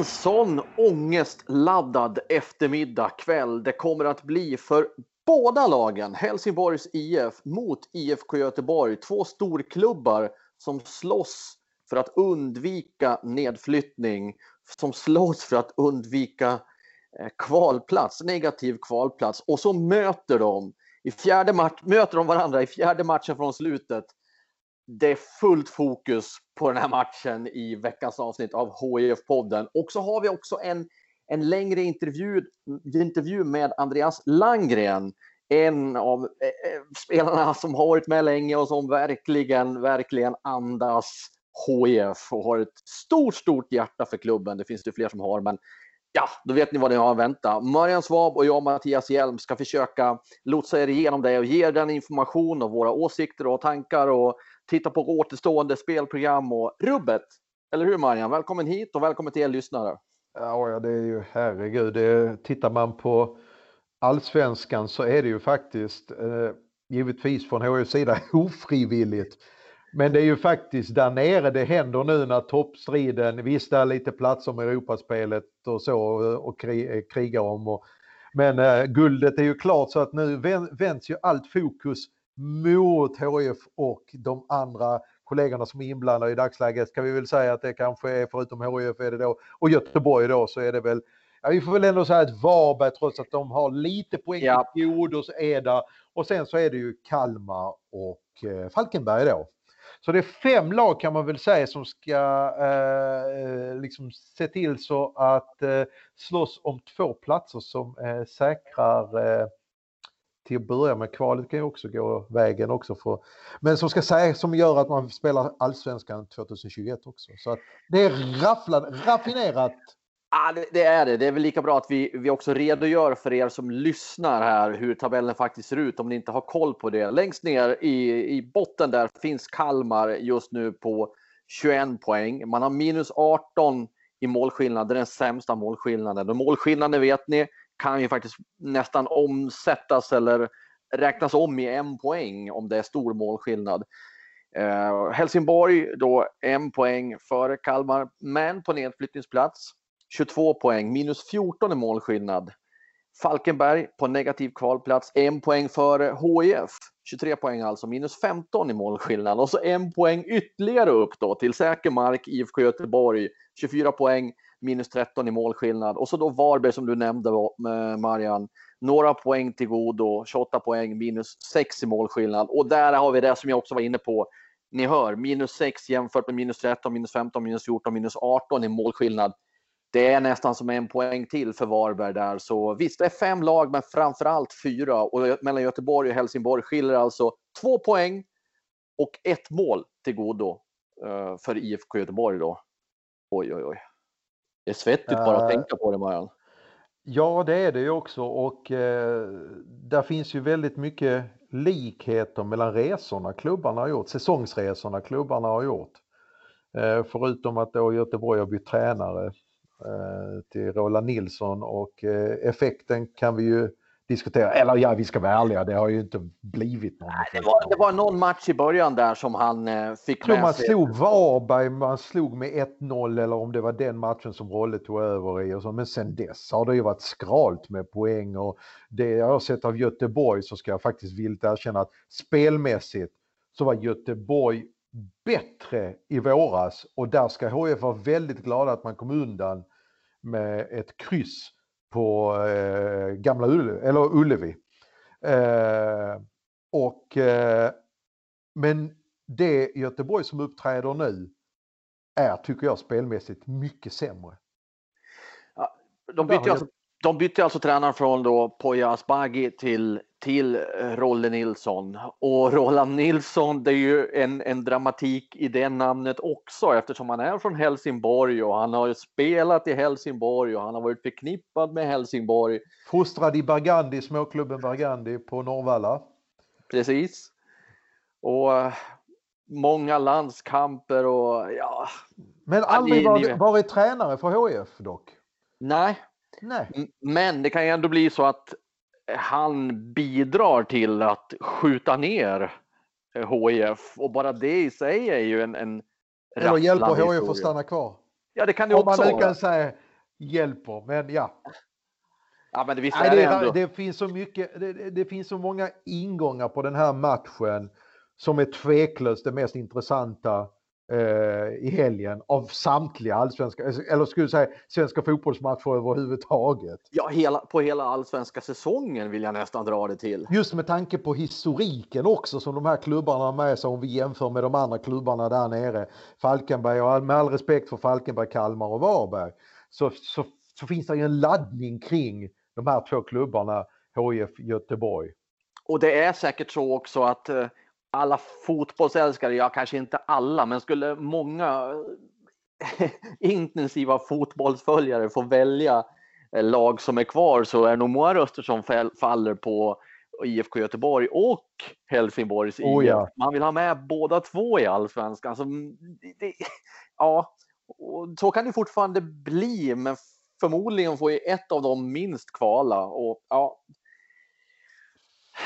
En sån ångestladdad eftermiddag kväll det kommer att bli för båda lagen. Helsingborgs IF mot IFK Göteborg. Två storklubbar som slåss för att undvika nedflyttning, som slåss för att undvika eh, kvalplats, negativ kvalplats. Och så möter de, i fjärde match, möter de varandra i fjärde matchen från slutet det är fullt fokus på den här matchen i veckans avsnitt av HIF-podden. Och så har vi också en, en längre intervju, intervju med Andreas Langgren. En av eh, eh, spelarna som har varit med länge och som verkligen, verkligen andas HIF och har ett stort, stort hjärta för klubben. Det finns det fler som har, men Ja, då vet ni vad ni har att vänta. Marian Svab och jag, Mattias Hjelm, ska försöka lotsa er igenom det och ge er den information och våra åsikter och tankar och titta på återstående spelprogram och rubbet. Eller hur Marian? Välkommen hit och välkommen till er lyssnare. Ja, det är ju herregud. Det, tittar man på allsvenskan så är det ju faktiskt eh, givetvis från HIs sida ofrivilligt. Men det är ju faktiskt där nere det händer nu när toppstriden, visst det är lite platser med Europaspelet och så och kri, krigar om. Och, men eh, guldet är ju klart så att nu vänds ju allt fokus mot HIF och de andra kollegorna som är inblandade i dagsläget ska vi väl säga att det kanske är förutom HIF är det då och Göteborg då så är det väl Ja, vi får väl ändå säga att Varberg trots att de har lite poäng ja. god så är det och sen så är det ju Kalmar och eh, Falkenberg då. Så det är fem lag kan man väl säga som ska eh, eh, liksom se till så att eh, slåss om två platser som eh, säkrar eh, till att börja med. Kvalet kan ju också gå vägen också. För, men som ska säga som gör att man spelar allsvenskan 2021 också. Så att det är rafflad, raffinerat. Ja, det, det, är det. Det är väl lika bra att vi, vi också redogör för er som lyssnar här hur tabellen faktiskt ser ut om ni inte har koll på det. Längst ner i, i botten där finns Kalmar just nu på 21 poäng. Man har minus 18 i målskillnad. Det är den sämsta målskillnaden. Och målskillnaden vet ni kan ju faktiskt nästan omsättas eller räknas om i en poäng om det är stor målskillnad. Eh, Helsingborg då en poäng före Kalmar, men på nedflyttningsplats 22 poäng, minus 14 i målskillnad. Falkenberg på negativ kvalplats, en poäng före HIF. 23 poäng alltså, minus 15 i målskillnad. Och så en poäng ytterligare upp då till säker mark, IFK Göteborg. 24 poäng, minus 13 i målskillnad. Och så då Varberg som du nämnde eh, Marian. Några poäng till godo, 28 poäng, minus 6 i målskillnad. Och där har vi det som jag också var inne på. Ni hör, minus 6 jämfört med minus 13, minus 15, minus 14, minus 18 i målskillnad. Det är nästan som en poäng till för Varberg där. Så visst, det är fem lag, men framför allt fyra. Och mellan Göteborg och Helsingborg skiljer alltså två poäng och ett mål till godo uh, för IFK Göteborg då. Oj, oj, oj. Det är svettigt bara att uh, tänka på det, Marian. Ja, det är det ju också och eh, där finns ju väldigt mycket likheter mellan resorna klubbarna har gjort, säsongsresorna klubbarna har gjort. Eh, förutom att då Göteborg har bytt tränare eh, till Roland Nilsson och eh, effekten kan vi ju diskutera. Eller ja, vi ska vara ärliga, det har ju inte blivit någon. Nej, det, var, det var någon match i början där som han eh, fick med man sig. slog Varberg, man slog med 1-0 eller om det var den matchen som Rolle tog över i. Och så. Men sen dess har det ju varit skralt med poäng och det jag har sett av Göteborg så ska jag faktiskt vilt erkänna att spelmässigt så var Göteborg bättre i våras och där ska HF vara väldigt glada att man kom undan med ett kryss på eh, Gamla Ullevi, eller Ullevi. Eh, och, eh, men det Göteborg som uppträder nu är, tycker jag, spelmässigt mycket sämre. Ja, de bytte alltså de bytte alltså tränaren från då Poya Asbaghi till, till eh, Rolle Nilsson. Och Roland Nilsson, det är ju en, en dramatik i det namnet också eftersom han är från Helsingborg och han har spelat i Helsingborg och han har varit förknippad med Helsingborg. Fostrad i Bergandi, småklubben Bergandi på Norrvalla. Precis. Och eh, många landskamper och ja. Men aldrig varit, varit tränare för HF dock? Nej, Nej. Men det kan ju ändå bli så att han bidrar till att skjuta ner HIF och bara det i sig är ju en, en Eller hjälper HIF att stanna kvar. Ja, det kan det också Om man nu kan säga hjälper, men ja. Ja, men det, Nej, det, ändå... det, finns så mycket, det, det, finns så många ingångar på den här matchen som är tveklöst det mest intressanta i helgen av samtliga allsvenska, eller skulle säga svenska fotbollsmatcher överhuvudtaget. Ja, hela, på hela allsvenska säsongen vill jag nästan dra det till. Just med tanke på historiken också som de här klubbarna har med sig om vi jämför med de andra klubbarna där nere. Falkenberg och med all respekt för Falkenberg, Kalmar och Varberg så, så, så finns det ju en laddning kring de här två klubbarna, HIF Göteborg. Och det är säkert så också att eh, alla fotbollsälskare, ja kanske inte alla, men skulle många intensiva fotbollsföljare få välja eh, lag som är kvar så är nog många röster som faller på IFK Göteborg och Helsingborgs oh, ja. Man vill ha med båda två i allsvenskan. Alltså, det, ja, så kan det fortfarande bli, men förmodligen får ju ett av dem minst kvala. Och, ja.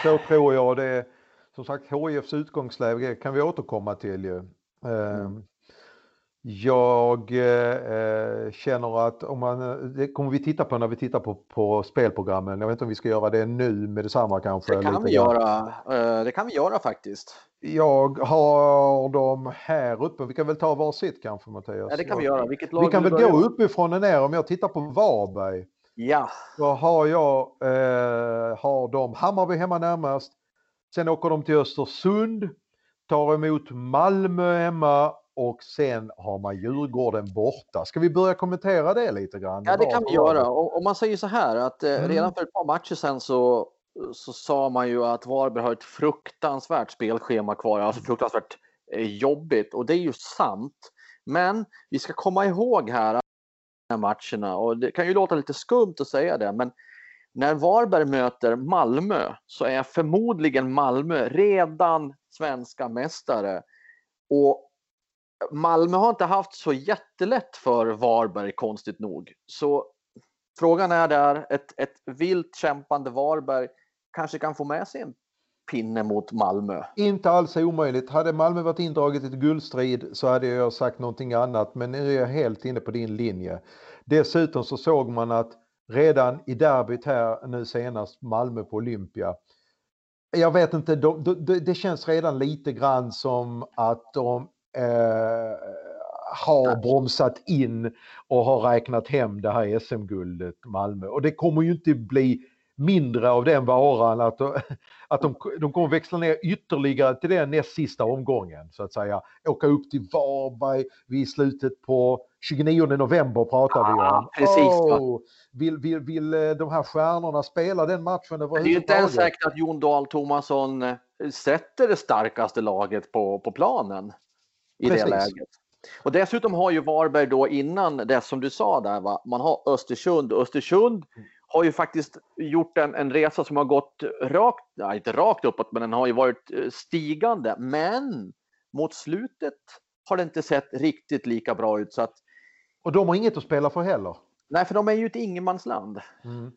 Så tror jag det som sagt HIFs utgångsläge kan vi återkomma till ju. Mm. Ehm, jag eh, känner att om man, det kommer vi titta på när vi tittar på, på spelprogrammen. Jag vet inte om vi ska göra det nu med detsamma kanske. Det kan vi göra. Eh, det kan vi göra faktiskt. Jag har dem här uppe. Vi kan väl ta varsitt kanske Mattias? Ja, det kan vi göra. Vilket lag vi kan väl gå uppifrån och ner om jag tittar på Varberg. Ja. Då har jag eh, har de Hammarby hemma närmast. Sen åker de till Östersund, tar emot Malmö hemma och sen har man Djurgården borta. Ska vi börja kommentera det lite grann? Ja, det kan vi göra. Om man säger så här att eh, mm. redan för ett par matcher sen så, så sa man ju att Varberg har ett fruktansvärt spelschema kvar, alltså fruktansvärt eh, jobbigt och det är ju sant. Men vi ska komma ihåg här matcherna och det kan ju låta lite skumt att säga det, men när Varberg möter Malmö så är förmodligen Malmö redan svenska mästare. Och Malmö har inte haft så jättelätt för Varberg konstigt nog. Så frågan är där, ett, ett vilt kämpande Varberg kanske kan få med sig en pinne mot Malmö. Inte alls omöjligt. Hade Malmö varit indraget i ett guldstrid så hade jag sagt någonting annat. Men nu är jag helt inne på din linje. Dessutom så såg man att redan i derbyt här nu senast, Malmö på Olympia. Jag vet inte, de, de, det känns redan lite grann som att de eh, har bromsat in och har räknat hem det här SM-guldet Malmö. Och det kommer ju inte bli mindre av den varan att, att de, de kommer växla ner ytterligare till den näst sista omgången så att säga. Åka upp till Varberg vid slutet på 29 november pratar vi om. Precis, oh, vill, vill, vill eh, de här stjärnorna spela den matchen överhuvudtaget? Det är ju inte ens säkert att Jon Dahl Tomasson eh, sätter det starkaste laget på, på planen i Precis. det läget. Och dessutom har ju Varberg då innan det som du sa där, va? man har Östersund. Östersund har ju faktiskt gjort en, en resa som har gått rakt, ja, inte rakt uppåt, men den har ju varit eh, stigande. Men mot slutet har det inte sett riktigt lika bra ut. Så att, och de har inget att spela för heller? Nej, för de är ju ett ingenmansland. Mm.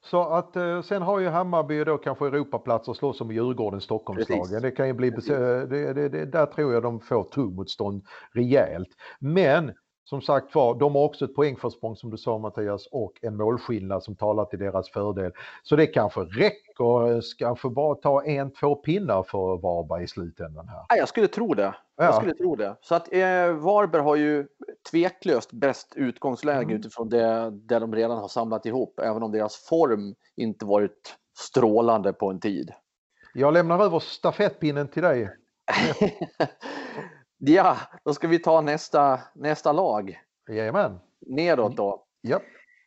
Så att eh, sen har ju Hammarby då kanske Europaplats och slåss om Djurgården, Stockholmslagen. Det kan ju bli, det, det, det, där tror jag de får tuggmotstånd rejält. Men som sagt var, de har också ett poängförsprång som du sa Mattias och en målskillnad som talar till deras fördel. Så det kanske räcker, kanske bara ta en, två pinnar för Varberg i slutändan här. Jag skulle tro det. Ja. Jag skulle tro det. Så att eh, Varberg har ju tveklöst bäst utgångsläge mm. utifrån det, det de redan har samlat ihop, även om deras form inte varit strålande på en tid. Jag lämnar över stafettpinnen till dig. Ja, då ska vi ta nästa, nästa lag. Jajamän. Nedåt då. Ja.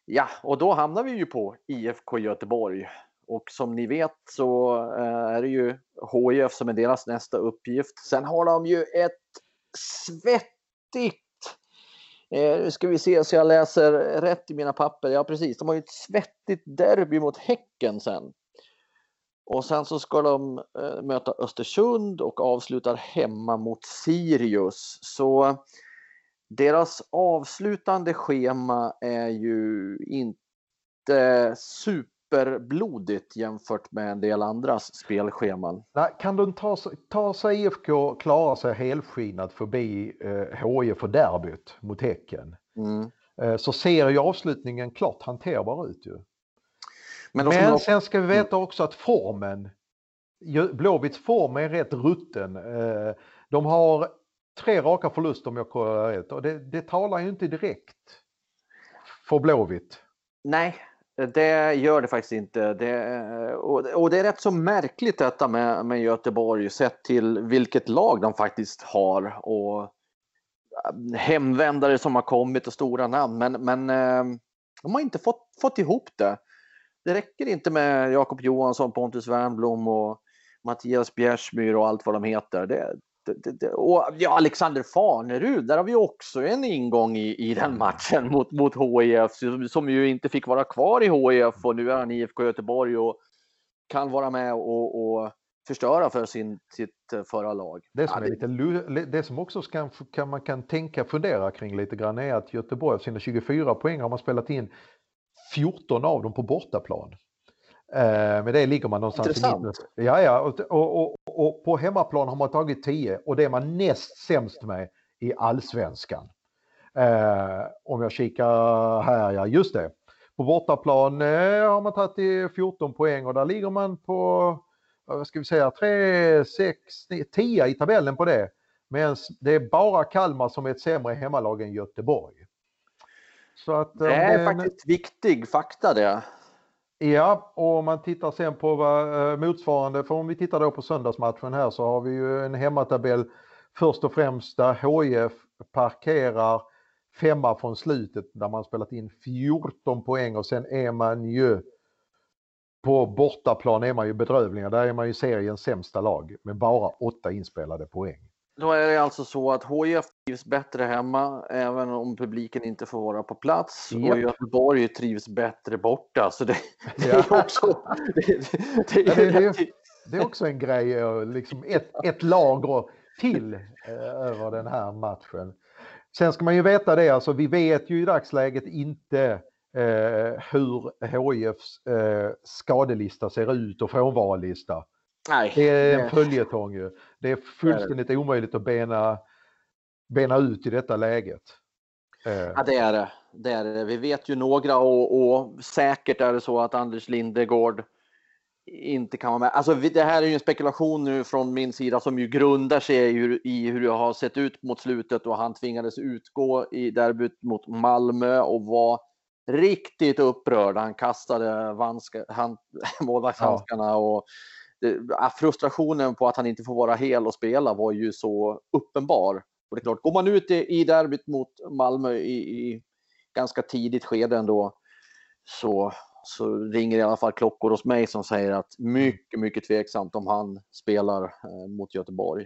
Ja, och då hamnar vi ju på IFK Göteborg. Och som ni vet så eh, är det ju HIF som är deras nästa uppgift. Sen har de ju ett svettigt Eh, nu ska vi se så jag läser rätt i mina papper. Ja, precis. De har ju ett svettigt derby mot Häcken sen. Och sen så ska de eh, möta Östersund och avslutar hemma mot Sirius. Så deras avslutande schema är ju inte superblodigt jämfört med en del andras spelscheman. Nej, kan de ta, ta sig IFK klara sig helskinnat förbi eh, HIF och derbyt mot Häcken mm. eh, så ser ju avslutningen klart hanterbar ut ju. Men, Men sen ska vi veta också att formen, Blåvitts form är rätt rutten. Eh, de har tre raka förluster om jag kollar rätt och det, det talar ju inte direkt för Blåvitt. Nej, det gör det faktiskt inte. Det, och, och, det är rätt så märkligt detta med, med Göteborg sett till vilket lag de faktiskt har och äh, hemvändare som har kommit och stora namn. Men, men äh, de har inte fått, fått ihop det. Det räcker inte med Jakob Johansson, Pontus Wernbloom och Mattias Bjärsmyr och allt vad de heter. Det, det, det, och ja, Alexander Farnerud, där har vi också en ingång i, i den matchen mot, mot HIF som, som ju inte fick vara kvar i HIF och nu är han i IFK Göteborg och kan vara med och, och förstöra för sin, sitt förra lag. Det som, är lite, det som också kan, kan, man kan tänka fundera kring lite grann är att Göteborg av sina 24 poäng har man spelat in 14 av dem på bortaplan. Eh, med det ligger man någonstans Intressant. i mitten. Ja, ja. Och, och, och, och, på hemmaplan har man tagit 10 och det är man näst sämst med i allsvenskan. Eh, om jag kikar här, ja just det. På bortaplan eh, har man tagit 14 poäng och där ligger man på, vad ska vi säga, 3, 6, 10 i tabellen på det. Men det är bara Kalmar som är ett sämre hemmalag än Göteborg. Att, det är det, faktiskt viktig fakta det. Ja, och om man tittar sen på vad, eh, motsvarande, för om vi tittar då på söndagsmatchen här så har vi ju en hemmatabell först och främst där HIF parkerar femma från slutet där man spelat in 14 poäng och sen är man ju på bortaplan är man ju bedrövliga. Där är man ju seriens sämsta lag med bara åtta inspelade poäng. Då är det alltså så att HIF trivs bättre hemma även om publiken inte får vara på plats yep. och Göteborg trivs bättre borta. Så det, det är också... Det, det, det, är, det, är också en grej, liksom ett, ett lager till eh, över den här matchen. Sen ska man ju veta det, alltså vi vet ju i dagsläget inte eh, hur HIFs eh, skadelista ser ut och frånvarolista. Nej, det är en följetong ju. Det är fullständigt är omöjligt att bena, bena ut i detta läget. Eh. Ja, det är det. det är det. Vi vet ju några och, och säkert är det så att Anders Lindegård inte kan vara med. Alltså, det här är ju en spekulation nu från min sida som ju grundar sig i, i hur det har sett ut mot slutet och han tvingades utgå i derbyt mot Malmö och var riktigt upprörd. Han kastade målvaktshandskarna ja. och frustrationen på att han inte får vara hel och spela var ju så uppenbar. Och det är klart, går man ut i, i derbyt mot Malmö i, i ganska tidigt skede ändå så, så ringer i alla fall klockor hos mig som säger att mycket, mycket tveksamt om han spelar eh, mot Göteborg.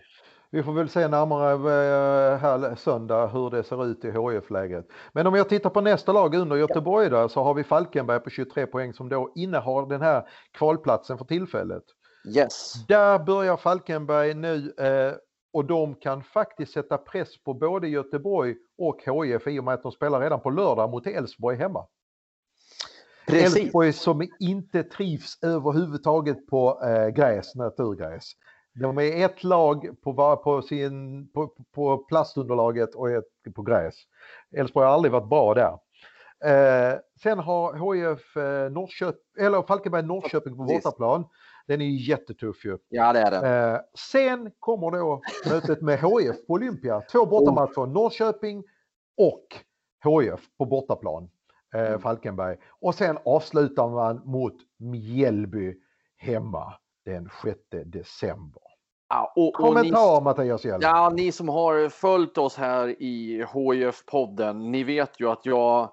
Vi får väl se närmare eh, här söndag hur det ser ut i HIF-läget. Men om jag tittar på nästa lag under Göteborg där så har vi Falkenberg på 23 poäng som då innehar den här kvalplatsen för tillfället. Yes. Där börjar Falkenberg nu eh, och de kan faktiskt sätta press på både Göteborg och HIF i och med att de spelar redan på lördag mot Elfsborg hemma. Elfsborg som inte trivs överhuvudtaget på eh, gräs, naturgräs. De är ett lag på, på, sin, på, på plastunderlaget och ett på gräs. Elfsborg har aldrig varit bra där. Eh, sen har HIF eh, Norrköp, eller Falkenberg Norrköping på bortaplan. Den är ju jättetuff ju. Ja, det är den. Eh, sen kommer då mötet med HIF på Olympia. Två bortamatcher, oh. Norrköping och HIF på bortaplan. Eh, mm. Falkenberg. Och sen avslutar man mot Mjällby hemma den 6 december. Ja, och, Kommentar ni, Mattias Hjelm. Ja, ni som har följt oss här i HIF-podden, ni vet ju att jag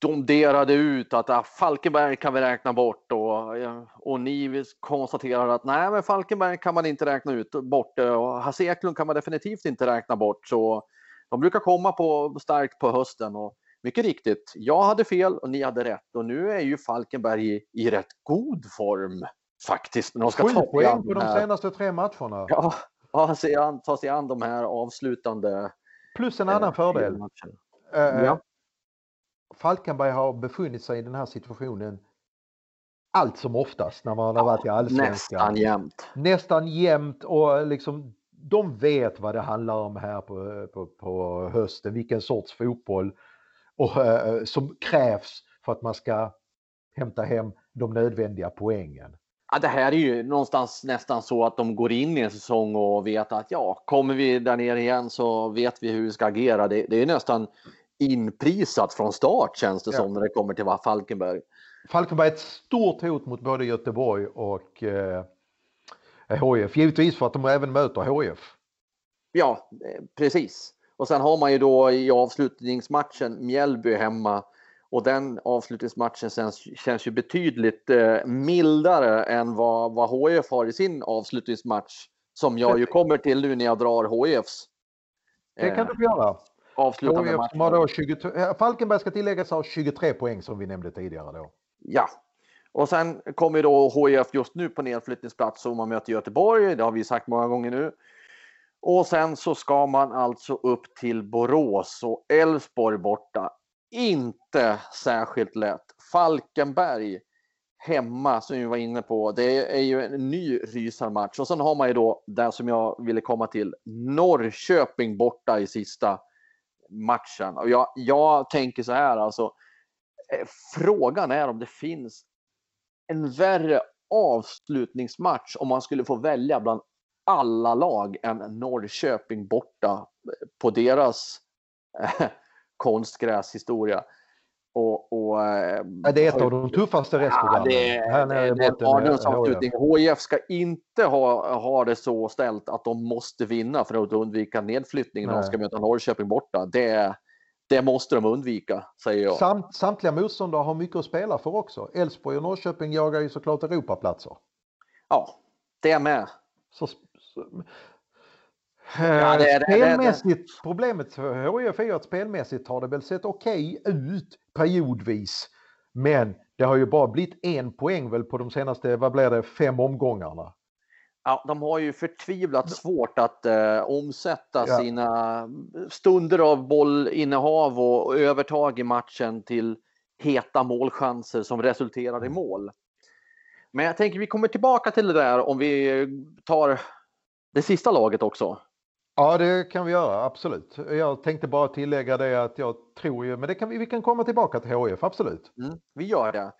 domderade ut att ah, Falkenberg kan vi räkna bort och, och ni konstaterade att nej, men Falkenberg kan man inte räkna ut bort och Hasse Eklund kan man definitivt inte räkna bort. Så de brukar komma på starkt på hösten och mycket riktigt, jag hade fel och ni hade rätt och nu är ju Falkenberg i, i rätt god form faktiskt. de ska Sju ta poäng på de senaste tre matcherna. Ja, ja se an, ta sig an de här avslutande. Plus en annan eh, fördel. Uh, ja. Falkenberg har befunnit sig i den här situationen allt som oftast när man har varit i allsvenskan. Nästan jämt. Nästan jämt och liksom de vet vad det handlar om här på, på, på hösten, vilken sorts fotboll och, uh, som krävs för att man ska hämta hem de nödvändiga poängen. Ja, det här är ju någonstans nästan så att de går in i en säsong och vet att ja, kommer vi där nere igen så vet vi hur vi ska agera. Det, det är nästan inprisat från start känns det ja. som när det kommer till Falkenberg. Falkenberg är ett stort hot mot både Göteborg och eh, HIF. Givetvis för att de även möter HIF. Ja, eh, precis. Och sen har man ju då i avslutningsmatchen Mjällby hemma och den avslutningsmatchen känns, känns ju betydligt eh, mildare än vad, vad HIF har i sin avslutningsmatch. Som jag ju kommer till nu när jag drar HIFs. Eh, det kan du få göra. Avslutande match. Har då 20, eh, Falkenberg ska tilläggas ha 23 poäng som vi nämnde tidigare då. Ja. Och sen kommer då HIF just nu på nedflyttningsplats och man möter Göteborg. Det har vi sagt många gånger nu. Och sen så ska man alltså upp till Borås och Elfsborg borta inte särskilt lätt. Falkenberg hemma som vi var inne på. Det är ju en ny rysarmatch och sen har man ju då det som jag ville komma till. Norrköping borta i sista matchen. Och jag, jag tänker så här alltså. Eh, frågan är om det finns en värre avslutningsmatch om man skulle få välja bland alla lag än Norrköping borta eh, på deras konstgräshistoria. Och, och, eh, ja, det är ett av de tuffaste restprogrammen. Ja, det, är, det, är HIF ska inte ha, ha det så ställt att de måste vinna för att undvika nedflyttning när de ska möta Norrköping borta. Det, det måste de undvika, säger jag. Samt, samtliga motståndare har mycket att spela för också. Elfsborg och Norrköping jagar ju såklart Europaplatser. Ja, det med. Så, så, Ja, det, det, spelmässigt, det, problemet för HIF är att spelmässigt har det väl sett okej okay ut periodvis. Men det har ju bara blivit en poäng väl på de senaste, vad blir det, fem omgångarna. Ja, de har ju förtvivlat svårt att eh, omsätta ja. sina stunder av bollinnehav och övertag i matchen till heta målchanser som resulterar i mm. mål. Men jag tänker vi kommer tillbaka till det där om vi tar det sista laget också. Ja, det kan vi göra, absolut. Jag tänkte bara tillägga det att jag tror ju, men det kan vi, vi kan komma tillbaka till HIF, absolut. Mm, vi gör det.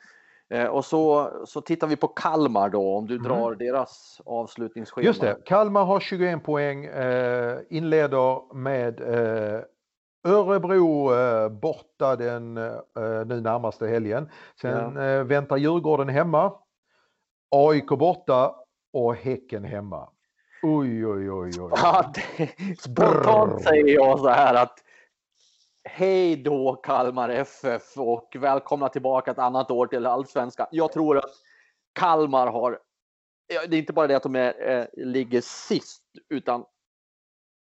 Eh, och så, så tittar vi på Kalmar då, om du mm. drar deras avslutningsschema. Just det, Kalmar har 21 poäng, eh, inleder med eh, Örebro eh, borta den eh, nu närmaste helgen. Sen ja. Väntar Djurgården hemma, AIK borta och Häcken hemma. Oj, oj, oj, oj. Ja, det, spontant säger jag så här att Hej då Kalmar FF och välkomna tillbaka ett annat år till Allsvenskan. Jag tror att Kalmar har, det är inte bara det att de är, eh, ligger sist, utan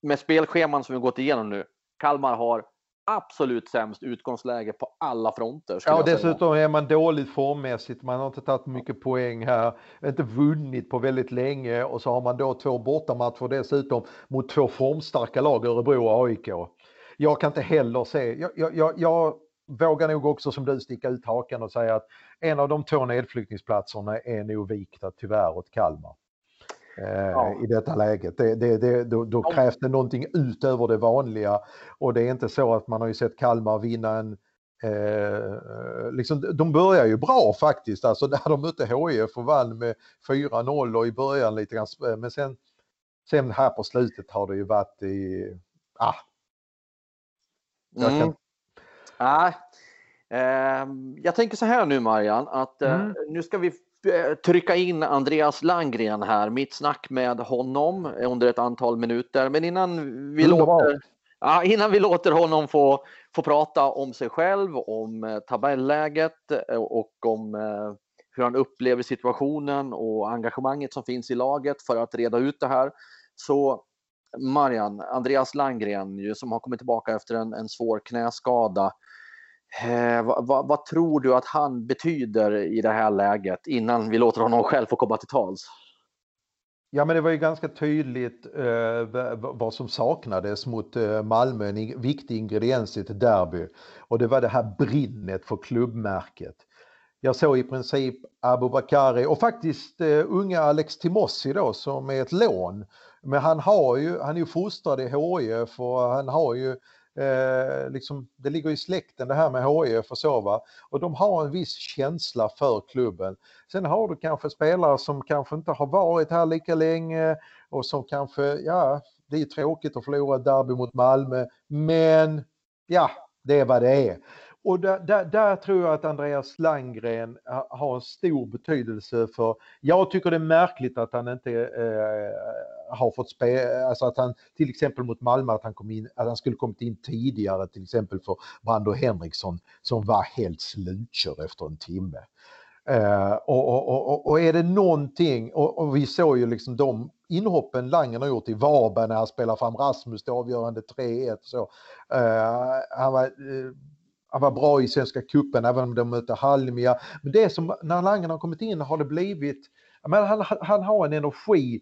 med spelscheman som vi gått igenom nu. Kalmar har absolut sämst utgångsläge på alla fronter. Ja, dessutom är man dåligt formmässigt. Man har inte tagit mycket poäng här, inte vunnit på väldigt länge och så har man då två bortamatcher dessutom mot två formstarka lag, Örebro och AIK. Jag kan inte heller se, jag, jag, jag, jag vågar nog också som du sticka ut hakan och säga att en av de två nedflyttningsplatserna är nog vikta tyvärr åt Kalmar. Eh, ja. i detta läget. Det, det, det, då, då krävs det någonting utöver det vanliga och det är inte så att man har ju sett Kalmar vinna en Eh, liksom, de börjar ju bra faktiskt, alltså där de mötte HIF och vann med 4-0 och i början lite grann, eh, men sen, sen här på slutet har det ju varit i, ah. Mm. Kan... Ah. Eh, jag tänker så här nu Marian, att eh, mm. nu ska vi trycka in Andreas Langgren här, mitt snack med honom under ett antal minuter. Men innan vi, låter, ja, innan vi låter honom få, få prata om sig själv, om eh, tabelläget och om hur han upplever situationen och engagemanget som finns i laget för att reda ut det här. Så Marian, Andreas Langgren som har kommit tillbaka efter en, en svår knäskada. Eh, vad, vad, vad, tror du att han betyder i det här läget innan vi låter honom själv få komma till tals? Ja men det var ju ganska tydligt eh, vad som saknades mot eh, Malmö, en viktig ingrediens i ett derby. Och det var det här brinnet för klubbmärket. Jag såg i princip Abu Bakari och faktiskt eh, unga Alex Timossi då som är ett lån. Men han, har ju, han är ju fostrad i HIF och han har ju Eh, liksom, det ligger i släkten det här med HIF och så va. Och de har en viss känsla för klubben. Sen har du kanske spelare som kanske inte har varit här lika länge och som kanske, ja, det är tråkigt att förlora ett derby mot Malmö, men ja, det är vad det är. Och där, där, där, tror jag att Andreas Langgren har en stor betydelse för, jag tycker det är märkligt att han inte eh, har fått spela, alltså att han till exempel mot Malmö att han, kom in, att han skulle kommit in tidigare till exempel för Brando Henriksson som var helt slutkörd efter en timme. Uh, och, och, och, och, är det någonting, och, vi såg ju liksom de inhoppen Langen har gjort i Varberg när han spelar fram Rasmus, det avgörande 3-1 så. Uh, han var, uh, han var bra i Svenska cupen även om de mötte Halmia. Men det som, när Langen har kommit in har det blivit, men han, han har en energi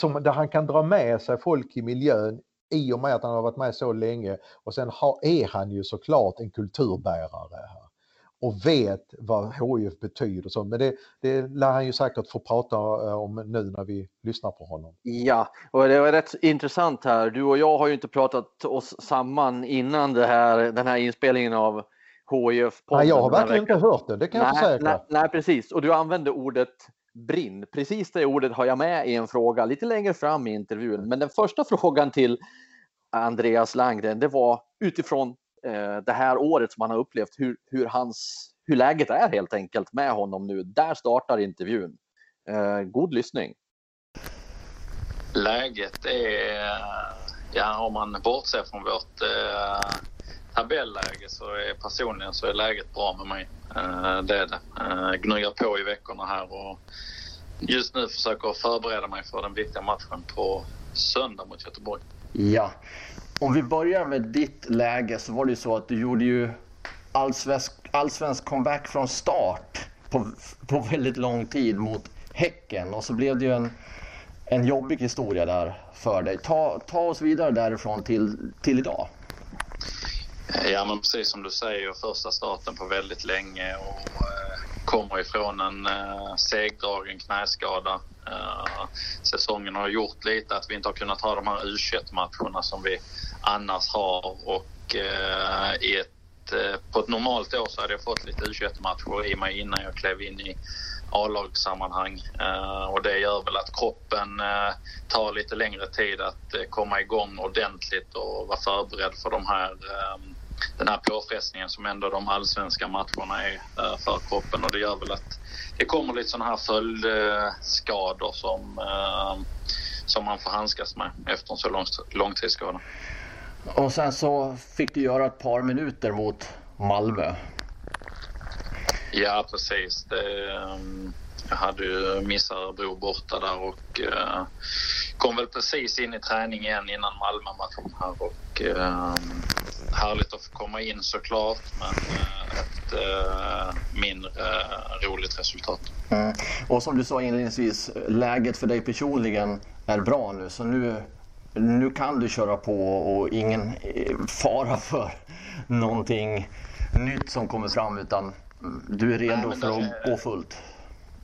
som, där han kan dra med sig folk i miljön i och med att han har varit med så länge. Och sen har, är han ju såklart en kulturbärare här och vet vad HIF betyder. Så, men det, det lär han ju säkert få prata eh, om nu när vi lyssnar på honom. Ja, och det var rätt intressant här. Du och jag har ju inte pratat oss samman innan det här, den här inspelningen av HIF. Nej, jag har verkligen inte hört det, det kan nej, jag försäkra. Nej, nej, precis. Och du använde ordet brinn. Precis det ordet har jag med i en fråga lite längre fram i intervjun. Men den första frågan till Andreas Langgren, det var utifrån eh, det här året som han har upplevt, hur, hur, hans, hur läget är helt enkelt med honom nu. Där startar intervjun. Eh, god lyssning. Läget är, ja om man bortser från vårt eh, tabelläge så är personligen så är läget bra med mig. Eh, det är det. Gnyar gnuggar på i veckorna här och just nu försöker förbereda mig för den viktiga matchen på söndag mot Göteborg. Ja, om vi börjar med ditt läge så var det ju så att du gjorde ju allsvensk, allsvensk comeback från start på, på väldigt lång tid mot Häcken och så blev det ju en, en jobbig historia där för dig. Ta, ta oss vidare därifrån till, till idag. Ja men precis som du säger, första starten på väldigt länge och eh, kommer ifrån en eh, segdragen knäskada. Eh, säsongen har gjort lite att vi inte har kunnat ha de här U21-matcherna som vi annars har och eh, i ett, eh, på ett normalt år så hade jag fått lite U21-matcher i mig innan jag klev in i A-lagssammanhang. Och det gör väl att kroppen tar lite längre tid att komma igång ordentligt och vara förberedd för de här den här påfrestningen som ändå de allsvenska matcherna är för kroppen och det gör väl att det kommer lite sådana här följdskador som, eh, som man får handskas med efter en så lång, långtidsskada. Och sen så fick du göra ett par minuter mot Malmö. Ja, precis. Det, ehm, jag hade ju missat Örebro borta där och kom väl precis in i träning igen innan Malmö-matchen här och härligt att få komma in såklart men uh, ett uh, mindre roligt resultat. Mm. Och som du sa inledningsvis, läget för dig personligen är bra nu så nu, nu kan du köra på och ingen fara för någonting nytt som kommer fram utan du är redo Nej, för att är... gå fullt.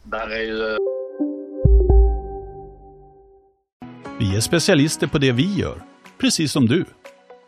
Där är ju... Vi är specialister på det vi gör, precis som du.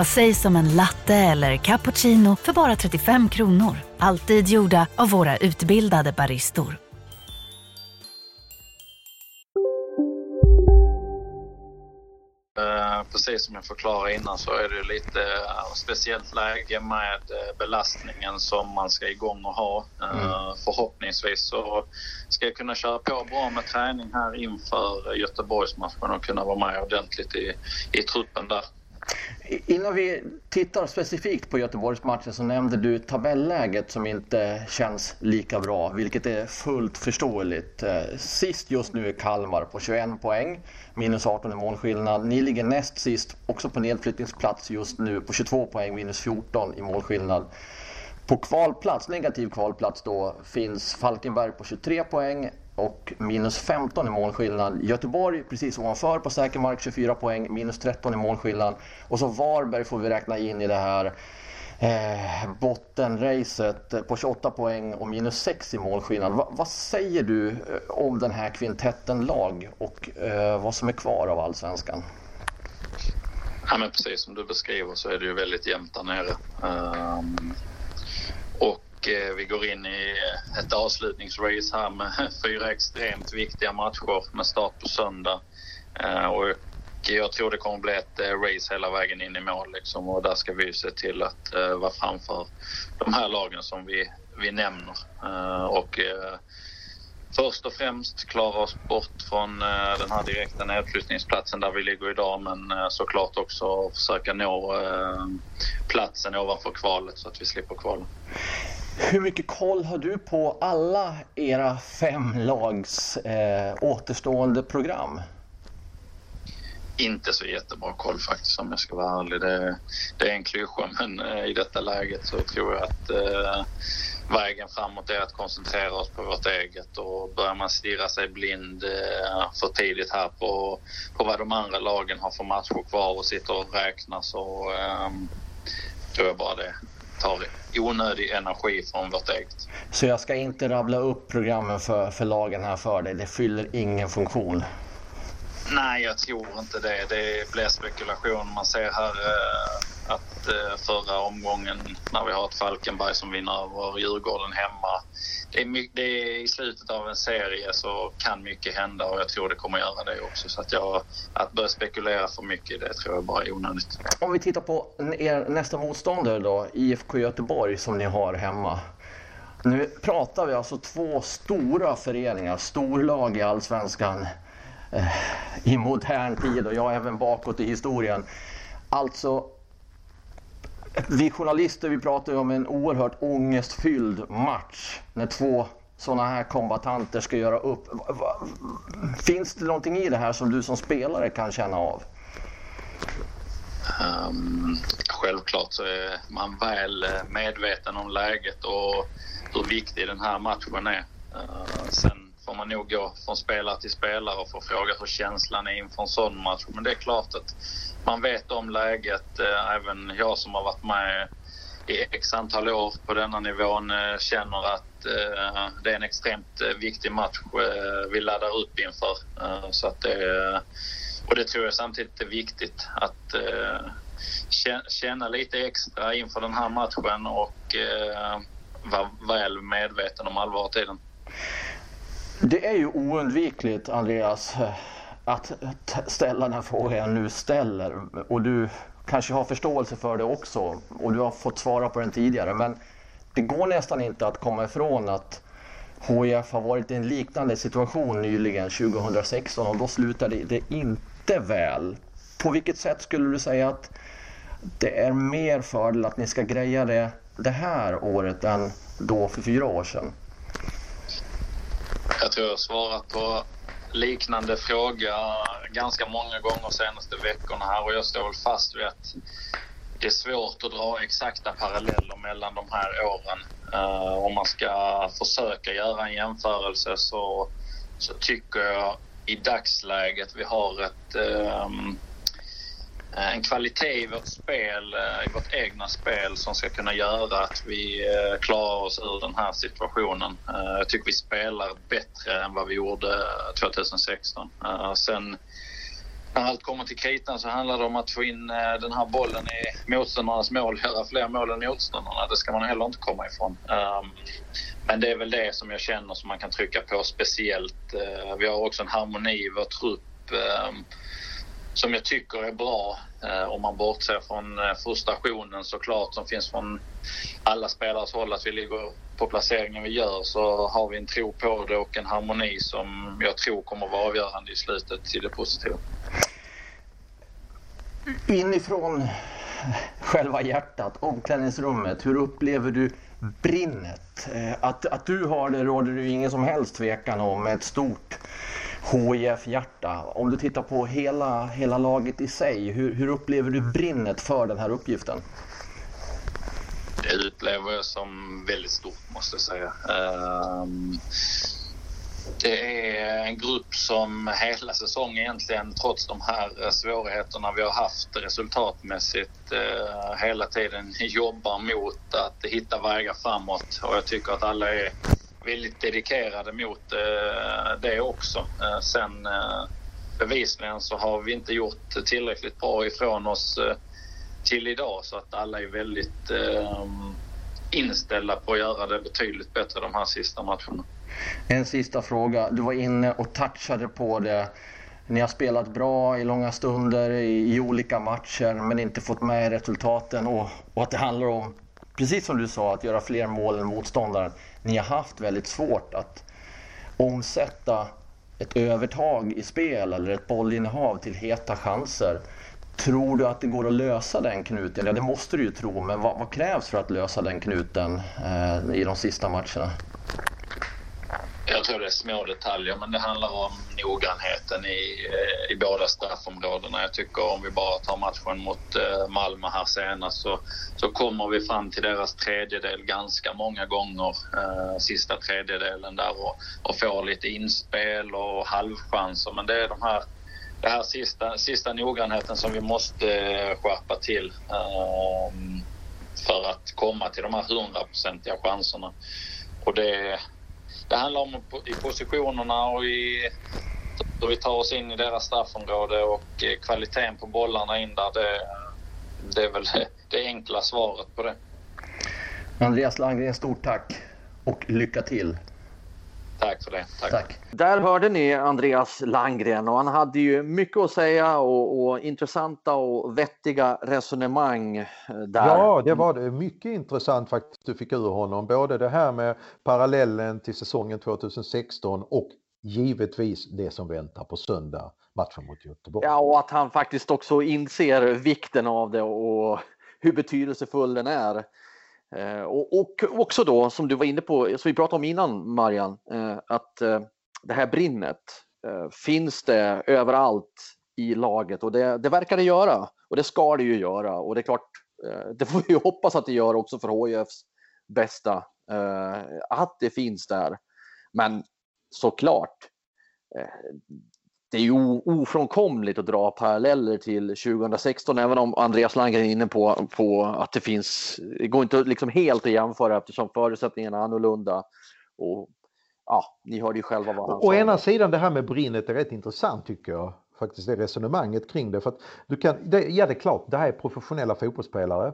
Vad sägs om en latte eller cappuccino för bara 35 kronor? Alltid gjorda av våra utbildade baristor. Eh, precis som jag förklarade innan så är det lite uh, speciellt läge med uh, belastningen som man ska igång och ha. Mm. Förhoppningsvis så ska jag kunna köra på bra med träning här inför Göteborgsmatchen och kunna vara med ordentligt i, i truppen där. Innan vi tittar specifikt på Göteborgsmatchen så nämnde du tabelläget som inte känns lika bra, vilket är fullt förståeligt. Eh, sist just nu är Kalmar på 21 poäng, minus 18 i målskillnad. Ni ligger näst sist, också på nedflyttningsplats just nu, på 22 poäng, minus 14 i målskillnad. På kvalplats, negativ kvalplats då, finns Falkenberg på 23 poäng, och minus 15 i målskillnad. Göteborg precis ovanför på säker mark 24 poäng, minus 13 i målskillnad. Och så Varberg får vi räkna in i det här eh, bottenracet på 28 poäng och minus 6 i målskillnad. Va, vad säger du eh, om den här kvintetten lag och eh, vad som är kvar av allsvenskan? Ja, men precis som du beskriver så är det ju väldigt jämnt där nere. Um, och Eh, vi går in i eh, ett avslutningsrace här med fyra extremt viktiga matcher med start på söndag. Eh, och jag tror det kommer bli ett eh, race hela vägen in i mål liksom. och där ska vi se till att eh, vara framför de här lagen som vi, vi nämner. Och först och främst klara oss bort från den här direkta nedflyttningsplatsen där vi ligger idag men såklart också försöka nå platsen ovanför kvalet så att vi slipper kvala. Hur mycket koll har du på alla era fem lags eh, återstående program? Inte så jättebra koll faktiskt om jag ska vara ärlig. Det, det är en klyscha men eh, i detta läget så tror jag att eh, vägen framåt är att koncentrera oss på vårt eget och börjar man stirra sig blind eh, för tidigt här på, på vad de andra lagen har för matcher kvar och sitter och räknar så eh, tror jag bara det tar onödig energi från vårt eget. Så jag ska inte rabbla upp programmen för, för lagen här för dig? Det fyller ingen funktion? Nej, jag tror inte det. Det blir spekulation. Man ser här eh, att eh, förra omgången när vi har ett Falkenberg som vinner över Djurgården hemma. Det är, mycket, det är, I slutet av en serie så kan mycket hända och jag tror det kommer göra det också. Så att, jag, att börja spekulera för mycket det tror jag bara är onödigt. Om vi tittar på er nästa motståndare då, IFK Göteborg som ni har hemma. Nu pratar vi alltså två stora föreningar, storlag i Allsvenskan eh, i modern tid och ja, även bakåt i historien. Alltså vi journalister vi pratar ju om en oerhört ångestfylld match när två sådana här kombatanter ska göra upp. Finns det någonting i det här som du som spelare kan känna av? Um, självklart så är man väl medveten om läget och hur viktig den här matchen är. Uh, sen man nog gå från spelare till spelare och få fråga hur känslan är inför en sån match. Men det är klart att man vet om läget. Eh, även jag som har varit med i x antal år på denna nivån eh, känner att eh, det är en extremt viktig match vi laddar upp inför. Så att det, och det tror jag samtidigt är viktigt att känna lite extra inför den här matchen och vara väl medveten om allvaret i den. Det är ju oundvikligt, Andreas, att ställa den här frågan jag nu ställer. Och du kanske har förståelse för det också och du har fått svara på den tidigare. Men det går nästan inte att komma ifrån att HIF har varit i en liknande situation nyligen 2016 och då slutade det inte väl. På vilket sätt skulle du säga att det är mer fördel att ni ska greja det det här året än då för fyra år sedan? Jag tror jag har svarat på liknande fråga ganska många gånger de senaste veckorna här och jag står väl fast vid att det är svårt att dra exakta paralleller mellan de här åren. Uh, om man ska försöka göra en jämförelse så, så tycker jag i dagsläget vi har ett um, Eh, en kvalitet i vårt spel, eh, i vårt egna spel som ska kunna göra att vi eh, klarar oss ur den här situationen. Jag tycker vi spelar bättre än vad vi gjorde 2016. Sen när allt kommer till kritan så handlar det om att få in den här bollen i motståndarnas mål, göra fler mål än motståndarna. Det ska man heller inte komma ifrån. Ehm, men det är väl det som jag känner som man kan trycka på speciellt. Vi har också en harmoni i vår trupp ehm, som jag tycker är bra eh, om man bortser från eh, frustrationen såklart som finns från alla spelares håll att vi ligger på placeringen vi gör så har vi en tro på det och en harmoni som jag tror kommer vara avgörande i slutet till det positiva. Inifrån själva hjärtat, omklädningsrummet, hur upplever du brinnet? Eh, att, att du har det råder det ju ingen som helst tvekan om. Ett stort HIF-hjärta. Om du tittar på hela, hela laget i sig, hur, hur upplever du brinnet för den här uppgiften? Det upplever jag som väldigt stort måste jag säga. Um, det är en grupp som hela säsongen egentligen, trots de här eh, svårigheterna vi har haft resultatmässigt, uh, hela tiden jobbar mot att hitta vägar framåt. Och jag tycker att alla är väldigt dedikerade mot eh, det också. Eh, sen eh, bevisligen så har vi inte gjort tillräckligt bra ifrån oss eh, till idag så att alla är väldigt eh, inställda på att göra det betydligt bättre de här sista matcherna. En sista fråga. Du var inne och touchade på det. Ni har spelat bra i långa stunder i, i olika matcher men inte fått med resultaten och, och, att det handlar om, precis som du sa, att göra fler mål än motståndaren ni har haft väldigt svårt att omsätta ett övertag i spel eller ett bollinnehav till heta chanser. Tror du att det går att lösa den knuten? Ja, det måste du ju tro, men vad, vad krävs för att lösa den knuten eh, i de sista matcherna? Jag tror det är små detaljer, men det handlar om noggrannheten i, eh, i båda straffområdena. Jag tycker om vi bara tar matchen mot eh, Malmö här senast så, så kommer vi fram till deras tredjedel ganska många gånger, eh, sista tredjedelen där och, och får lite inspel och halvchanser. Men det är de här det här sista, sista noggrannheten som vi måste eh, skärpa till eh, för att komma till de här hundraprocentiga chanserna. Och det, det handlar om i positionerna och i hur vi tar oss in i deras straffområde och eh, kvaliteten på bollarna in där. Det, det är väl det enkla svaret på det. Andreas Landgren, stort tack och lycka till! Tack för det. Tack. Tack. Där hörde ni Andreas Langgren och han hade ju mycket att säga och, och, intressanta och vettiga resonemang eh, där. Ja, det var det. Mycket intressant faktiskt du fick ur honom. Både det här med parallellen till säsongen 2016 och givetvis det som väntar på söndag, matchen mot Göteborg. Ja, och att han faktiskt också inser vikten av det och hur betydelsefull den är. Eh, och, och, också då, som du var inne på, som vi pratade om innan Marian, eh, att eh, det här brinnet finns det överallt i laget. Och det, det verkar det göra. Och det ska det ju göra. Och det är klart, det får vi hoppas att det gör också för HIFs bästa, att det finns där. Men såklart, det är ju ofrånkomligt att dra paralleller till 2016, även om Andreas Landgren är inne på, på att det finns, det går inte liksom helt att jämföra eftersom förutsättningarna är annorlunda. Och, ja, ni hörde ju själva vad han Å sa. Å ena sidan det här med brinnet är rätt intressant tycker jag, faktiskt det resonemanget kring det. För att du kan, det, ja det är klart, det här är professionella fotbollsspelare.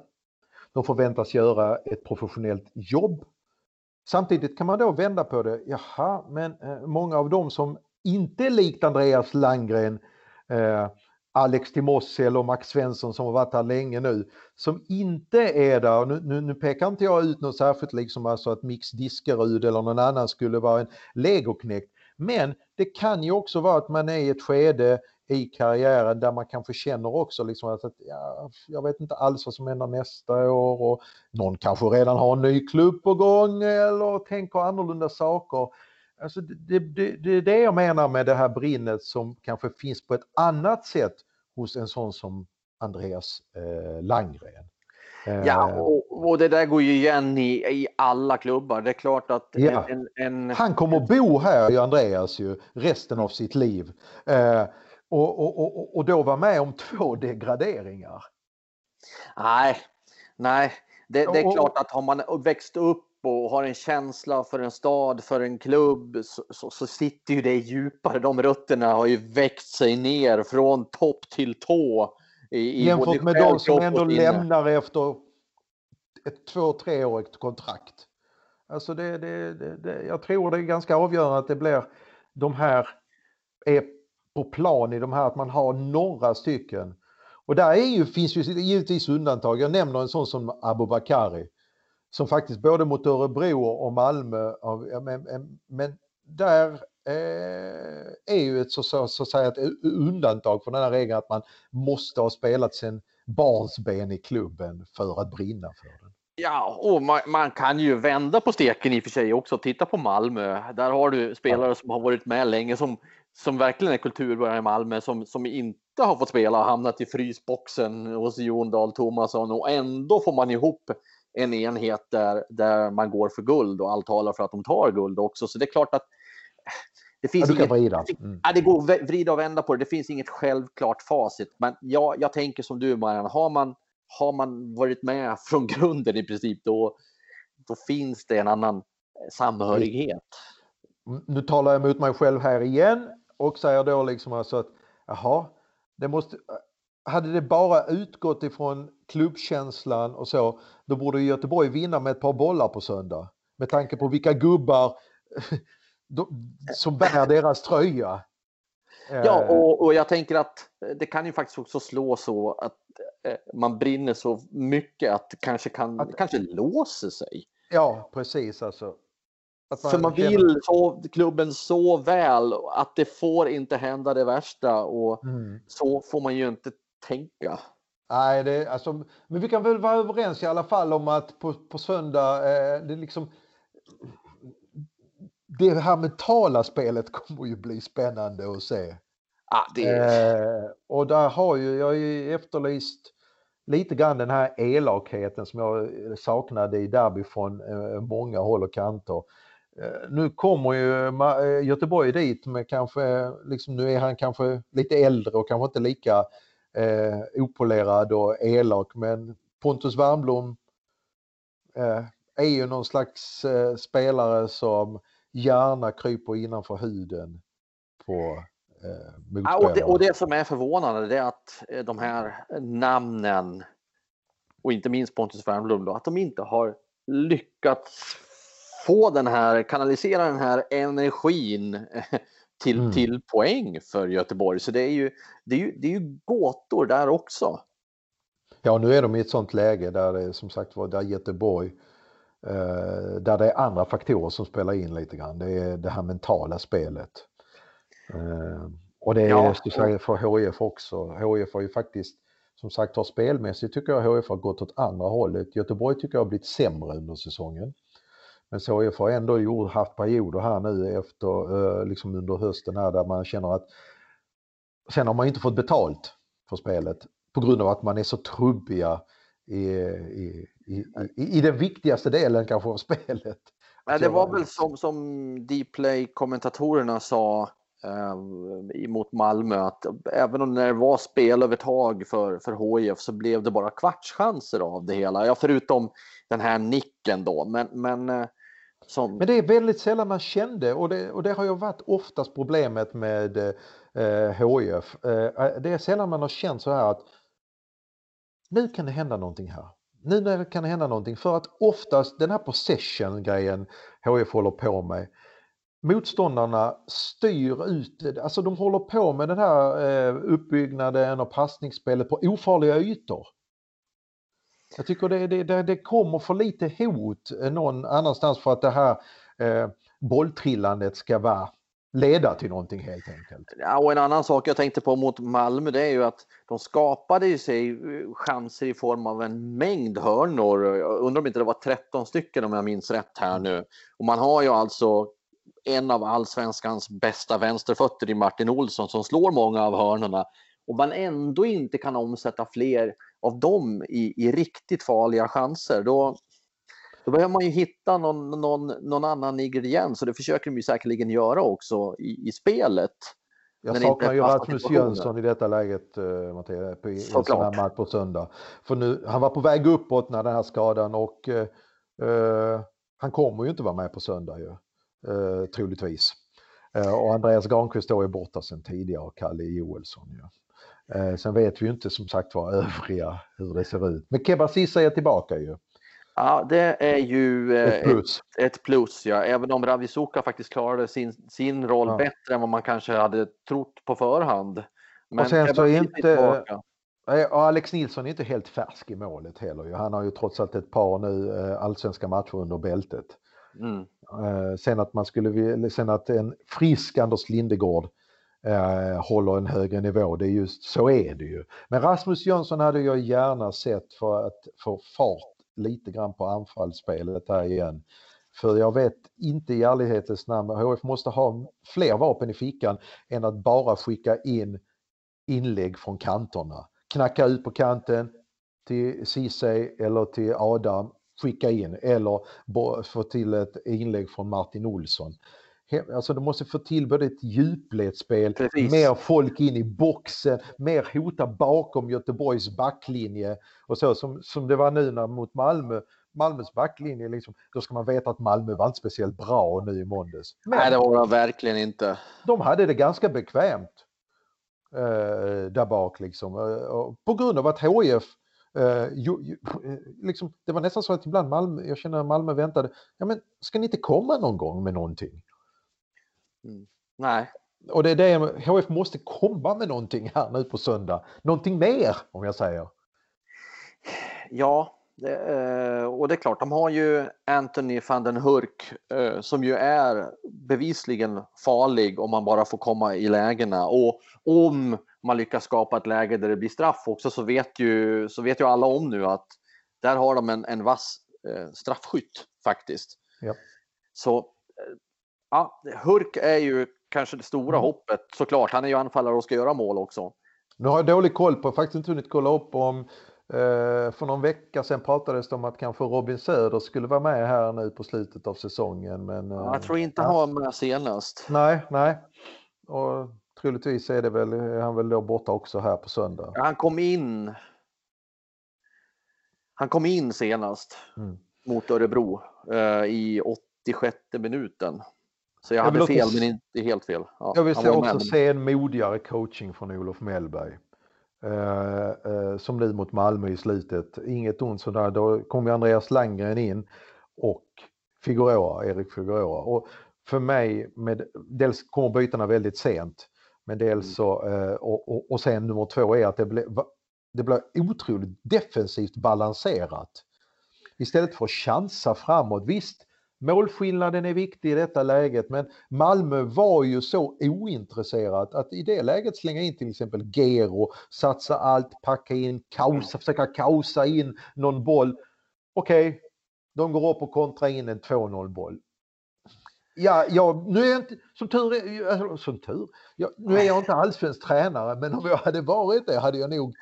De förväntas göra ett professionellt jobb. Samtidigt kan man då vända på det, jaha, men eh, många av dem som inte likt Andreas Langgren, eh, Alex Timossi och Max Svensson som har varit här länge nu, som inte är där, nu, nu, nu pekar inte jag ut något särskilt liksom alltså att Mix Diskerud eller någon annan skulle vara en legoknäckt, men det kan ju också vara att man är i ett skede i karriären där man kanske känner också liksom att ja, jag vet inte alls vad som händer nästa år och någon kanske redan har en ny klubb på gång eller tänker annorlunda saker. Alltså det, det, det är det jag menar med det här brinnet som kanske finns på ett annat sätt hos en sån som Andreas eh, Langgren. Ja, eh, och, och, det där går ju igen i, i alla klubbar. Det är klart att ja. en, en, Han kommer bo här, ju Andreas, ju, resten av sitt liv. Eh, och, och, och, och då vara med om två degraderingar. Nej, nej. Det, det är klart att har man växt upp och har en känsla för en stad, för en klubb, så, så, så, sitter ju det djupare. De rötterna har ju växt sig ner från topp till tå. I, i Jämfört med de som ändå lämnar efter ett två, treårigt kontrakt. Alltså det, det, det, det, jag tror det är ganska avgörande att det blir de här är på plan i de här, att man har några stycken. Och där är ju, finns ju givetvis undantag. Jag nämner en sån som Abubakari som faktiskt både mot Örebro och Malmö, men, men där eh, är ju ett så, så, så att säga ett undantag från den här regeln att man måste ha spelat sin barnsben i klubben för att brinna för den. Ja, och man, man, kan ju vända på steken i och för sig också. Titta på Malmö. Där har du spelare som har varit med länge som, som verkligen är kulturbärare i Malmö som, som inte har fått spela och hamnat i frysboxen hos Jon Dahl Tomasson och ändå får man ihop en enhet där, där man går för guld och allt talar för att de tar guld också. Så det är klart att det finns ja, inget, vrida. Mm. Ja, det går att vrida och vända på det. Det finns inget självklart facit. Men jag, jag tänker som du Marianne, har man, har man varit med från grunden i princip då, då finns det en annan samhörighet. Mm, nu talar jag mot mig själv här igen och säger då liksom alltså att jaha, det måste, hade det bara utgått ifrån klubbkänslan och så, då borde Göteborg vinna med ett par bollar på söndag. Med tanke på vilka gubbar som bär deras tröja. Ja, eh. och, och jag tänker att det kan ju faktiskt också slå så att eh, man brinner så mycket att det kanske, kan, att, kanske låser sig. Ja, precis alltså. Man För man vill så, klubben så väl att det får inte hända det värsta och mm. så får man ju inte tänka. Nej, det, alltså, men vi kan väl vara överens i alla fall om att på, på söndag, eh, det liksom det här mentala spelet kommer ju bli spännande att se. Ja, det eh, och där har ju jag ju efterlyst lite grann den här elakheten som jag saknade i derby från eh, många håll och kanter. Eh, nu kommer ju eh, Göteborg dit med kanske, liksom, nu är han kanske lite äldre och kanske inte lika eh, opolerad och elak men Pontus Wernbloom eh, är ju någon slags eh, spelare som gärna kryper innanför huden på eh, ja, och, det, och det som är förvånande det är att eh, de här namnen och inte minst Pontus Wernbloom då, att de inte har lyckats få den här, kanalisera den här energin till, mm. till poäng för Göteborg. Så det är, ju, det, är ju, det är ju gåtor där också. Ja, nu är de i ett sånt läge där det som sagt var, där Göteborg, eh, där det är andra faktorer som spelar in lite grann. Det är det här mentala spelet. Eh, och det är ja, och... för HIF också. HIF har ju faktiskt, som sagt har spelmässigt tycker jag HIF har gått åt andra hållet. Göteborg tycker jag har blivit sämre under säsongen. Men HIF har ändå gjort, haft perioder här nu efter, eh, liksom under hösten här där man känner att sen har man inte fått betalt för spelet på grund av att man är så trubbiga i, i, i, i, i den viktigaste delen kanske av spelet. Nej, det var väl som, som Dplay-kommentatorerna sa eh, mot Malmö att även om det var spelövertag för, för HIF så blev det bara kvartschanser av det hela. Ja, förutom den här nicken då. Men, men eh, som... Men det är väldigt sällan man kände och det, och det har ju varit oftast problemet med eh, HIF. Eh, det är sällan man har känt så här att nu kan det hända någonting här. Nu kan det hända någonting för att oftast den här possession grejen HIF håller på med motståndarna styr ut, alltså de håller på med den här eh, uppbyggnaden och passningsspelet på ofarliga ytor. Jag tycker det, det, det kommer för lite hot eh, någon annanstans för att det här eh, bolltrillandet ska vara leda till någonting helt enkelt. Ja, och en annan sak jag tänkte på mot Malmö det är ju att de skapade ju sig eh, chanser i form av en mängd hörnor. Jag undrar om inte det var 13 stycken om jag minns rätt här nu. Och man har ju alltså en av allsvenskans bästa vänsterfötter i Martin Olsson som slår många av hörnorna och man ändå inte kan omsätta fler av dem i, i riktigt farliga chanser, då, då behöver man ju hitta någon, någon, någon annan ingrediens och det försöker de ju säkerligen göra också i, i spelet. Jag saknar ju Rasmus Jönsson i detta läget, uh, Mattias, på, i en sån här match på söndag. För nu, han var på väg uppåt när den här skadan och uh, han kommer ju inte vara med på söndag ju, uh, troligtvis. Uh, och Andreas Granqvist då är borta sedan tidigare och Kalle Joelsson. Ja. Uh, sen vet vi ju inte som sagt var övriga hur det ser ut. Men Keba Cissa är tillbaka ju. Ja, det är ju ett plus. Ett, ett plus ja. Även om Ravisuka faktiskt klarade sin, sin roll ja. bättre än vad man kanske hade trott på förhand. Men och sen så är inte... Och Alex Nilsson är inte helt färsk i målet heller. Han har ju trots allt ett par nu allsvenska matcher under bältet. Mm. Sen att man skulle sen att en frisk Anders Lindegård eh, håller en högre nivå, det är just så är det ju. Men Rasmus Jönsson hade jag gärna sett för att få fart lite grann på anfallsspelet här igen. För jag vet inte i ärlighetens namn, HF måste ha fler vapen i fickan än att bara skicka in inlägg från kanterna. Knacka ut på kanten till Ceesay eller till Adam, skicka in eller få till ett inlägg från Martin Olsson. Alltså de måste få till både ett djupledsspel, Precis. mer folk in i boxen, mer hota bakom Göteborgs backlinje och så som, som det var nu när, mot Malmö. Malmös backlinje, liksom, då ska man veta att Malmö var inte speciellt bra nu i måndags. Men Nej, det var de verkligen inte. De hade det ganska bekvämt eh, där bak liksom. Eh, på grund av att HIF Uh, ju, ju, liksom, det var nästan så att ibland Malmö, jag känner att Malmö väntade, ja men ska ni inte komma någon gång med någonting? Mm. Nej. Och det är det, HF måste komma med någonting här nu på söndag. Någonting mer om jag säger. Ja, det, eh, och det är klart, de har ju Anthony van den Hurk eh, som ju är bevisligen farlig om man bara får komma i lägena. Och om man lyckas skapa ett läge där det blir straff också så vet ju, så vet ju alla om nu att där har de en, en vass eh, straffskytt faktiskt. Ja. Så Ja, Hurk är ju kanske det stora mm. hoppet såklart. Han är ju anfallare och ska göra mål också. Nu har jag dålig koll på, faktiskt inte hunnit kolla upp om eh, för någon vecka sedan pratades det om att kanske Robin Söder skulle vara med här nu på slutet av säsongen. Men, eh, jag tror inte han var med senast. Nej, nej. Och troligtvis är det väl, är han väl då borta också här på söndag. Han kom in. Han kom in senast mm. mot Örebro eh, i 86 minuten. Så jag, jag hade fel, men inte helt fel. Ja, jag vill också med. se en modigare coaching från Olof Mellberg. Uh, uh, som nu mot Malmö i slutet. Inget ont sådär. Då kom ju Andreas Landgren in och Figueroa, Erik Figueroa. Och för mig, med, dels kommer bytena väldigt sent. Men dels mm. så, uh, och, och, och sen nummer två är att det blir, det blir otroligt defensivt balanserat. Istället för att chansa framåt. Visst, Målskillnaden är viktig i detta läget men Malmö var ju så ointresserat att i det läget slänga in till exempel Gero, satsa allt, packa in, kausa, försöka kausa in någon boll. Okej, okay, de går upp och kontrar in en 2-0 boll. Ja, ja, nu är jag inte, som tur är, alltså, som tur, ja, nu är jag inte allsvensk tränare men om jag hade varit det hade jag nog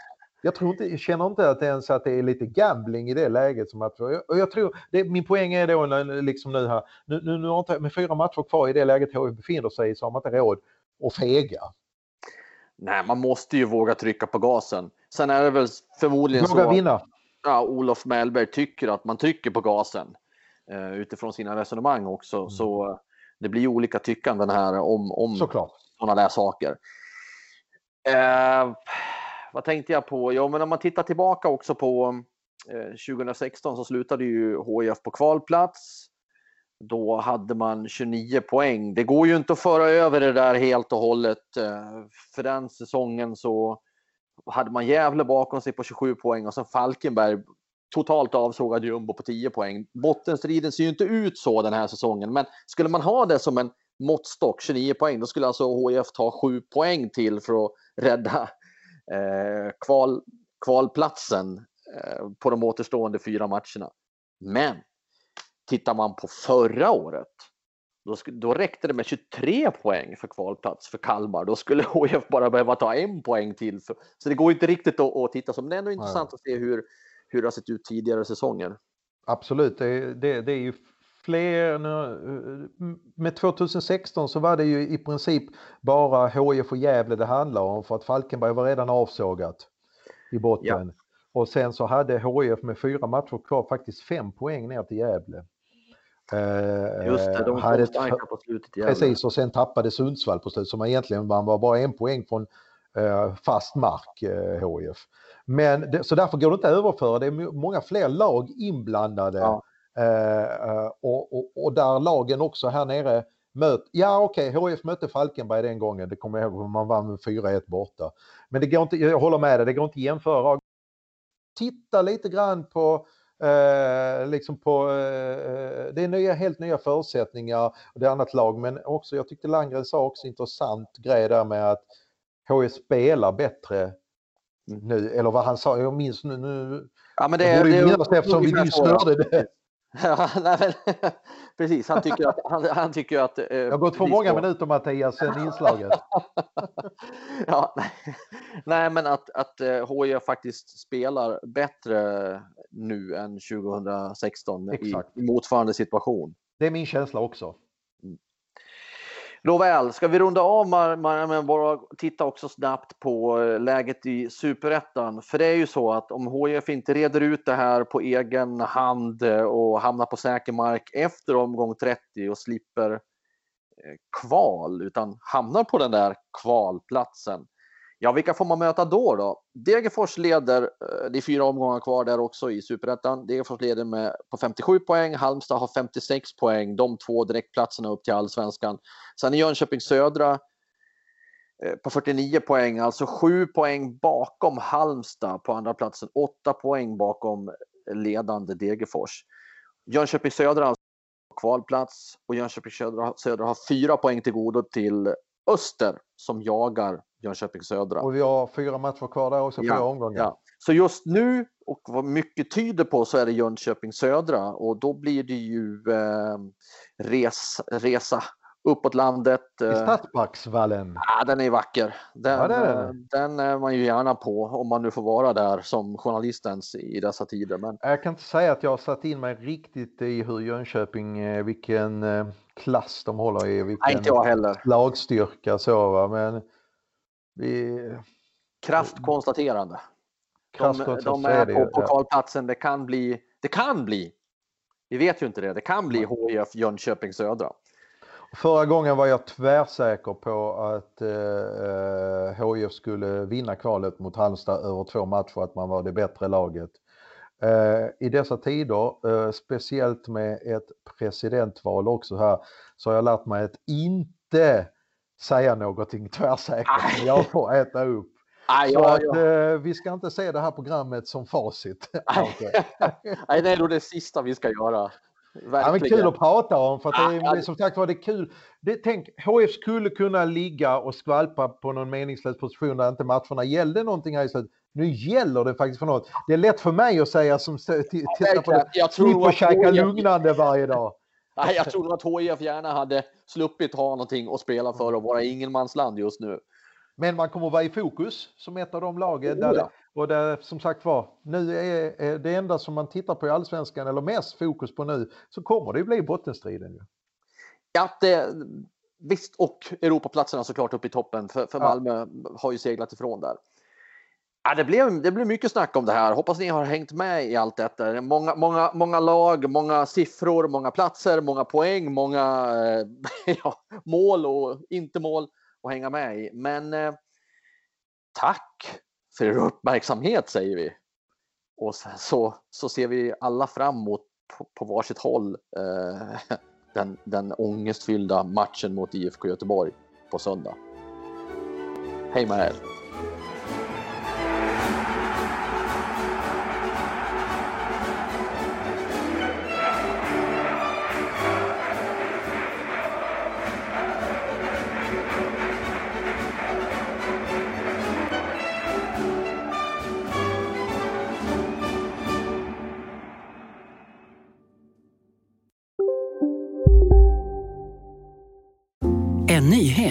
jag, tror inte, jag känner inte att det ens att det är lite gambling i det läget. Som att, och jag tror, det, min poäng är då liksom nu här, nu, nu, nu har inte, med fyra matcher kvar i det läget HIF befinner sig i så har man inte råd att fega. Nej, man måste ju våga trycka på gasen. Sen är det väl förmodligen våga så vinna. Ja, Olof Mellberg tycker att man trycker på gasen uh, utifrån sina resonemang också. Mm. Så uh, det blir olika tyckanden här om, om sådana där saker. Uh, vad tänkte jag på? Jo, men om man tittar tillbaka också på eh, 2016 så slutade ju HIF på kvalplats. Då hade man 29 poäng. Det går ju inte att föra över det där helt och hållet. Eh, för den säsongen så hade man Gävle bakom sig på 27 poäng och sen Falkenberg totalt avsågad jumbo på 10 poäng. Bottenstriden ser ju inte ut så den här säsongen, men skulle man ha det som en måttstock, 29 poäng, då skulle alltså HIF ta 7 poäng till för att rädda kval, kvalplatsen eh, på de återstående fyra matcherna. Men tittar man på förra året, då, då räckte det med 23 poäng för kvalplats för Kalmar. Då skulle HIF bara behöva ta en poäng till. För, så det går inte riktigt att, att titta som. Men det är ändå intressant Nej. att se hur, hur det har sett ut tidigare säsonger. Absolut, det, det, det är ju fler, med 2016 så var det ju i princip bara HIF och Gävle det handlade om för att Falkenberg var redan avsågat i botten. Ja. Och sen så hade HIF med fyra matcher kvar faktiskt fem poäng ner till Gävle. Eh, Just det, de kom starka på slutet. Gävle. Precis, och sen tappade Sundsvall på slutet som egentligen man var bara en poäng från eh, fast mark, eh, HIF. Men så därför går det inte att överföra, det är många fler lag inblandade. Ja. Eh, och, och, och, där lagen också här nere möt, ja okej, okay, HF mötte Falkenberg den gången, det kommer jag ihåg, man vann med 4-1 borta. Men det går inte, jag håller med dig, det går inte att jämföra. Titta lite grann på Eh, liksom på, eh, det är nya, helt nya förutsättningar och det är annat lag men också jag tyckte Landgren sa också intressant grej där med att HF spelar bättre nu, eller vad han sa, jag minns nu, nu ja, men det, jag borde det, minnas det eftersom vi nyss hörde det. Ja, nej, men, precis, han tycker att... Han, han tycker att eh, det har gått för många på... minuter Mattias sen inslaget. ja, nej, nej, men att, att eh, HIF faktiskt spelar bättre nu än 2016 i, i motsvarande situation. Det är min känsla också. Nåväl, ska vi runda av med bara titta också snabbt på eh, läget i superettan? För det är ju så att om HIF inte reder ut det här på egen hand eh, och hamnar på säker mark efter omgång 30 och slipper eh, kval utan hamnar på den där kvalplatsen Ja, vilka får man möta då? då? Degerfors leder, eh, det är fyra omgångar kvar där också i superettan. Degerfors leder med, på 57 poäng, Halmstad har 56 poäng, de två direktplatserna upp till allsvenskan. Sen är Jönköping Södra eh, på 49 poäng, alltså 7 poäng bakom Halmstad på andra platsen, 8 poäng bakom eh, ledande Degerfors. Jönköping Södra har kvalplats och Jönköping Södra, Södra har 4 poäng till godo till Öster som jagar Jönköping Södra. Och vi har fyra matcher kvar där också, fyra ja, omgångar. Ja. Så just nu, och vad mycket tyder på, så är det Jönköping Södra och då blir det ju eh, res, resa uppåt landet. I eh, Stadsparksvallen. Ja, den är vacker. Den, ja, är den är man ju gärna på om man nu får vara där som journalistens i dessa tider. Men... Jag kan inte säga att jag har satt in mig riktigt i hur Jönköping, eh, vilken eh, klass de håller i, vilken Nej, inte jag heller. lagstyrka så va. Men vi... Kraftkonstaterande. De, de är på pokalplatsen. Det kan bli, det kan bli, vi vet ju inte det, det kan bli HIF Jönköping Södra. Förra gången var jag tvärsäker på att eh, HIF skulle vinna kvalet mot Halmstad över två matcher, att man var det bättre laget. Eh, I dessa tider, eh, speciellt med ett presidentval också här, så har jag lärt mig att inte säga någonting tvärsäkert. Jag får äta upp. Aj, så ja, att, ja. Eh, vi ska inte se det här programmet som facit. Nej, det är nog det sista vi ska göra. Ja, men kul att prata om för att det är, som sagt var det är kul. Det, tänk, HF skulle kunna ligga och skvalpa på någon meningslös position där inte matcherna gällde någonting här i slutet. Nu gäller det faktiskt för något. Det är lätt för mig att säga som tittar på det. Jag tror att käka lugnande varje dag. Nej, jag tror att HIF gärna hade sluppit ha någonting att spela för och vara ingenmansland just nu. Men man kommer att vara i fokus som ett av de lagen. Där, oh, och där, som sagt var, nu är det enda som man tittar på i allsvenskan, eller mest fokus på nu, så kommer det ju bli bottenstriden. Ju. Ja, det, visst, och Europaplatserna såklart uppe i toppen, för, för Malmö har ju seglat ifrån där. Ja, det, blev, det blev mycket snack om det här. Hoppas ni har hängt med i allt detta. Många, många, många lag, många siffror, många platser, många poäng, många eh, ja, mål och inte mål att hänga med i. Men eh, tack för er uppmärksamhet säger vi. Och så, så ser vi alla fram emot på, på varsitt håll eh, den, den ångestfyllda matchen mot IFK Göteborg på söndag. Hej med er!